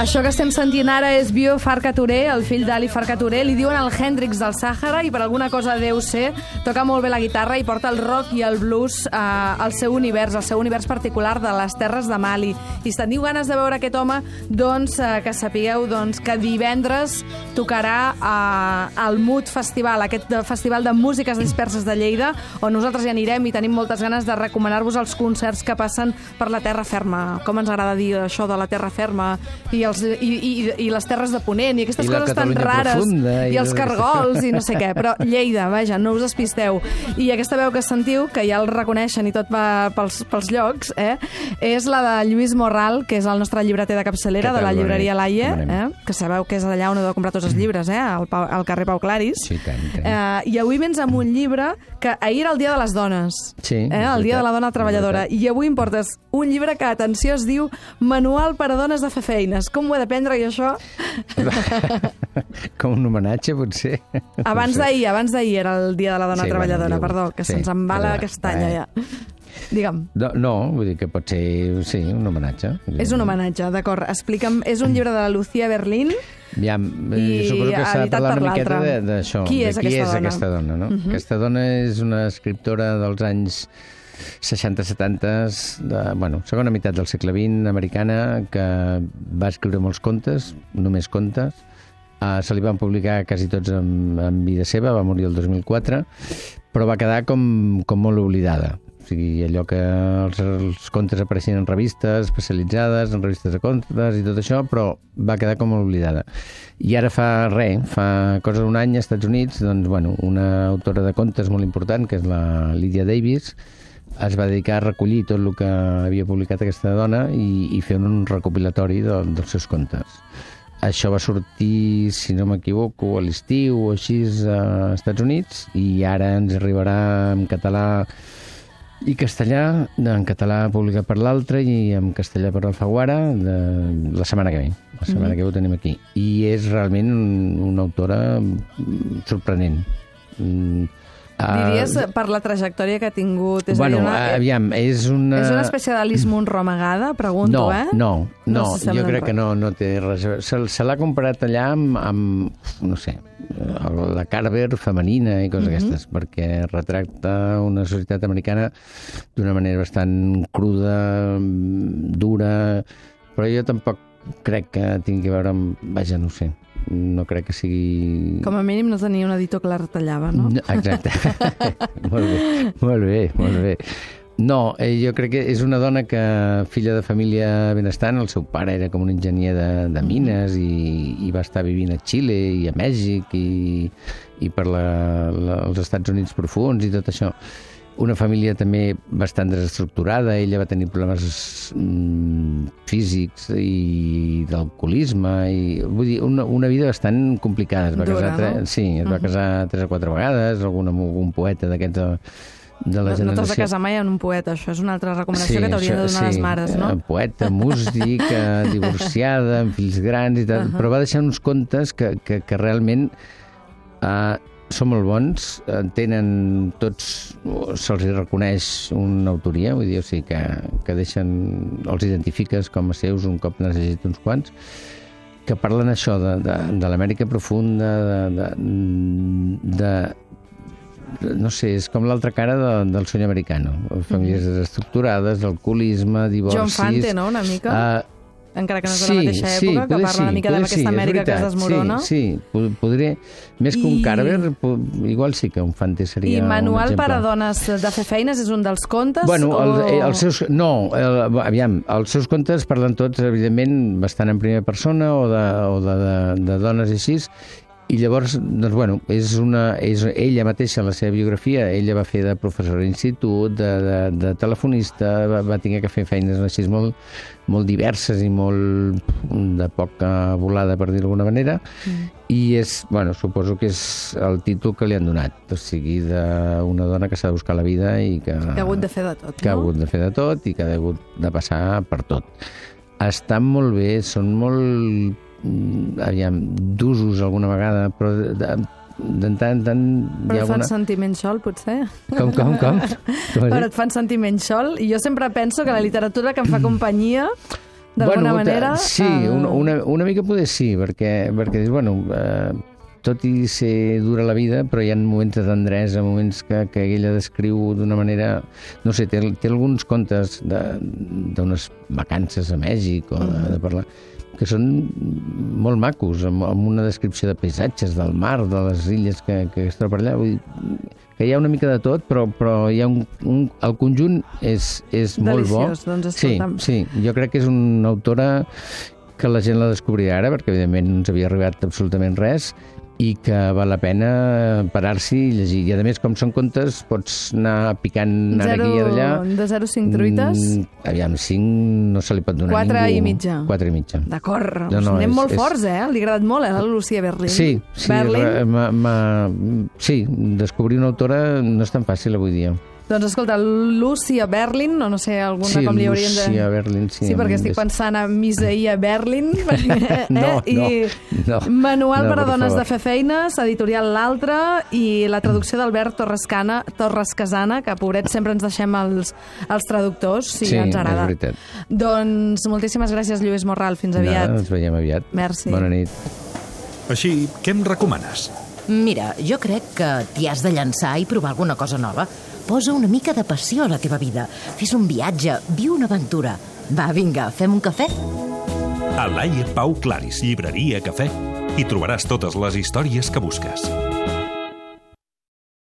Això que estem sentint ara és Bio Farca Touré, el fill d'Ali Farca Touré. Li diuen el Hendrix del Sàhara i per alguna cosa deu ser. Toca molt bé la guitarra i porta el rock i el blues eh, al seu univers, al seu univers particular de les terres de Mali. I si teniu ganes de veure aquest home, doncs eh, que sapigueu doncs, que divendres tocarà eh, al Mood Festival, aquest de- festival de músiques disperses de Lleida, on nosaltres hi anirem i tenim moltes ganes de recomanar-vos els concerts que passen per la terra ferma. Com ens agrada dir això de la terra ferma i, els, i, i, i les terres de Ponent i aquestes I coses tan rares profunda i, i els cargols i no sé què, però Lleida, vaja, no us despisteu. I aquesta veu que sentiu, que ja el reconeixen i tot va pels, pels llocs, eh? és la de Lluís Morral, que és el nostre llibreter de capçalera de la llibreria Com eh? que sabeu que és allà on heu de comprar tots els llibres, eh? al, Pau, al carrer Pau Claris. Sí, tant, tant. Eh, I avui vens amb un llibre que ahir era el Dia de les Dones, Sí, eh? el Dia de la Dona Treballadora. I avui em portes un llibre que, atenció, es diu Manual per a dones de fer feines. Com ho he d'aprendre, i això? Com un homenatge, potser. Abans d'ahir, abans d'ahir era el Dia de la Dona Sí, Treballadora, bueno, perdó, que sí, se'ns embala la castanya eh. ja. Digue'm. No, no, vull dir que pot ser, sí, un homenatge. És un homenatge, d'acord. Explica'm, és un llibre de la Lucía Berlín. Ja, I I suposo que s'ha de parlar una miqueta de- d'això. Qui de és qui aquesta és dona? aquesta dona, no? Aquesta dona és una escriptora dels anys 60-70, de, bueno, segona meitat del segle XX, americana, que va escriure molts contes, només contes, Uh, se li van publicar quasi tots en, en vida seva, va morir el 2004, però va quedar com, com molt oblidada. O sigui, allò que els, els contes apareixien en revistes especialitzades, en revistes de contes i tot això, però va quedar com molt oblidada. I ara fa res, fa cosa d'un any als Estats Units, doncs, bueno, una autora de contes molt important, que és la Lydia Davis, es va dedicar a recollir tot el que havia publicat aquesta dona i, i fer un recopilatori de, dels seus contes. Això va sortir, si no m'equivoco, a l'estiu o així als Estats Units i ara ens arribarà en català i castellà, en català publicat per l'altre i en castellà per l'Alfaguara de la setmana que ve. La setmana que ve ho tenim aquí. I és realment un, una autora mm, sorprenent. Mm, Diries, per la trajectòria que ha tingut... És bueno, dir, una, aviam, és una... és una espècie d'Alice Moon romagada, pregunto, no, eh? No, no, no jo crec res. que no, no té res a veure. Se, se l'ha comparat allà amb, amb, no sé, la Carver femenina i coses mm -hmm. aquestes, perquè retracta una societat americana d'una manera bastant cruda, dura, però jo tampoc crec que tingui a veure amb... Vaja, no sé, no crec que sigui... Com a mínim no tenia un editor que la retallava, no? No, exacte. molt bé, molt bé, molt bé. No, eh, jo crec que és una dona que, filla de família benestant, el seu pare era com un enginyer de, de mines i, i va estar vivint a Xile i a Mèxic i, i per la, la, els Estats Units profuns i tot això. Una família també bastant desestructurada, ella va tenir problemes mm, físics i d'alcoholisme, i vull dir, una, una vida bastant complicada. Es va Dura, casar, no? Sí, es va casar tres o quatre vegades, algun algun poeta d'aquests de, de la No, no t'has de generació. casar mai en un poeta, això és una altra recomanació que t'haurien de donar les mares, no? eh, Poeta, músic, divorciada, amb fills grans i tal, uh -huh. però va deixar uns contes que, que, que realment eh, són molt bons, eh, tenen tots, se'ls reconeix una autoria, vull dir, o sigui, que, que deixen, els identifiques com a seus un cop n'has llegit uns quants, que parlen això de, de, de l'Amèrica profunda, de, de, de no sé, és com l'altra cara de, del sueño americano. Famílies desestructurades, alcoholisme, divorcis... John Fante, no?, una mica. Uh, encara que no és de la mateixa època, que parla una mica d'aquesta és Amèrica que es veritat, desmorona. Sí, sí, po- podré... Més que un I- Carver, igual sí que un Fante seria I Manual per a dones de fer feines és un dels contes? Bueno, el, o... eh, els seus... No, el, aviam, els seus contes parlen tots, evidentment, bastant en primera persona o de, o de, de, de dones i així, i llavors, doncs, bueno, és una, és ella mateixa, en la seva biografia, ella va fer de professora d'institut, de, de, de telefonista, va, va tenir que fer feines així molt, molt diverses i molt de poca volada, per dir d'alguna manera, mm. i és, bueno, suposo que és el títol que li han donat, o sigui, d'una dona que s'ha de buscar la vida i que... Que ha hagut de fer de tot, que ha no? hagut de fer de tot i que ha hagut de passar per tot. Estan molt bé, són molt, aviam, d'usos alguna vegada, però de, de, de tant en tant hi Però ha et fan alguna... sentir menys sol, potser? Com, com, com? Però et fan sentir menys sol? I jo sempre penso que la literatura que em fa companyia, d'alguna bueno, manera... Sí, eh, una, una, una mica poder sí, perquè, perquè dius, bueno, eh, tot i ser dura la vida, però hi ha moments de tendresa, moments que, que ella descriu d'una manera... No sé, té, té alguns contes de- d'unes vacances a Mèxic o de, de parlar que són molt macos, amb, amb una descripció de paisatges, del mar, de les illes que, que es troba allà. Vull dir, que hi ha una mica de tot, però, però hi ha un, un, el conjunt és, és molt bo. Deliciós, doncs, sí, escolta'm. sí, jo crec que és una autora que la gent la descobrirà ara, perquè evidentment no ens havia arribat absolutament res, i que val la pena parar-s'hi i llegir. I a més, com són contes, pots anar picant ara Zero, aquí i allà. de 0 a 5 truites? Mm, aviam, 5 no se li pot donar Quatre a ningú. i mitja. 4 i mitja. D'acord, No, no, anem és- molt és- forts, eh? Li ha agradat molt, eh, la Lucía Berlin. Sí, sí, Berlin. re- m'ha- m'ha- sí, descobrir una autora no és tan fàcil avui dia. Doncs escolta, Lucia Berlin, o no sé, alguna sí, com li haurien de... Lucia Berlin, sí. Sí, perquè estic pensant en Misaia Berlin, perquè, No, eh? i no, no. Manual No, per a dones favor. de fer feines, editorial L'Altre, i la traducció d'Albert Torrescana, Torres Casana, que pobret sempre ens deixem els, els traductors, si Sí, ens és agrada. veritat. Doncs moltíssimes gràcies, Lluís Morral. Fins aviat. Nada, ens veiem aviat. Merci. Bona nit. Així, què em recomanes? Mira, jo crec que t'hi has de llançar i provar alguna cosa nova. Posa una mica de passió a la teva vida. Fes un viatge, viu una aventura. Va, vinga, fem un cafè? A Laia Pau Claris, llibreria, cafè, hi trobaràs totes les històries que busques.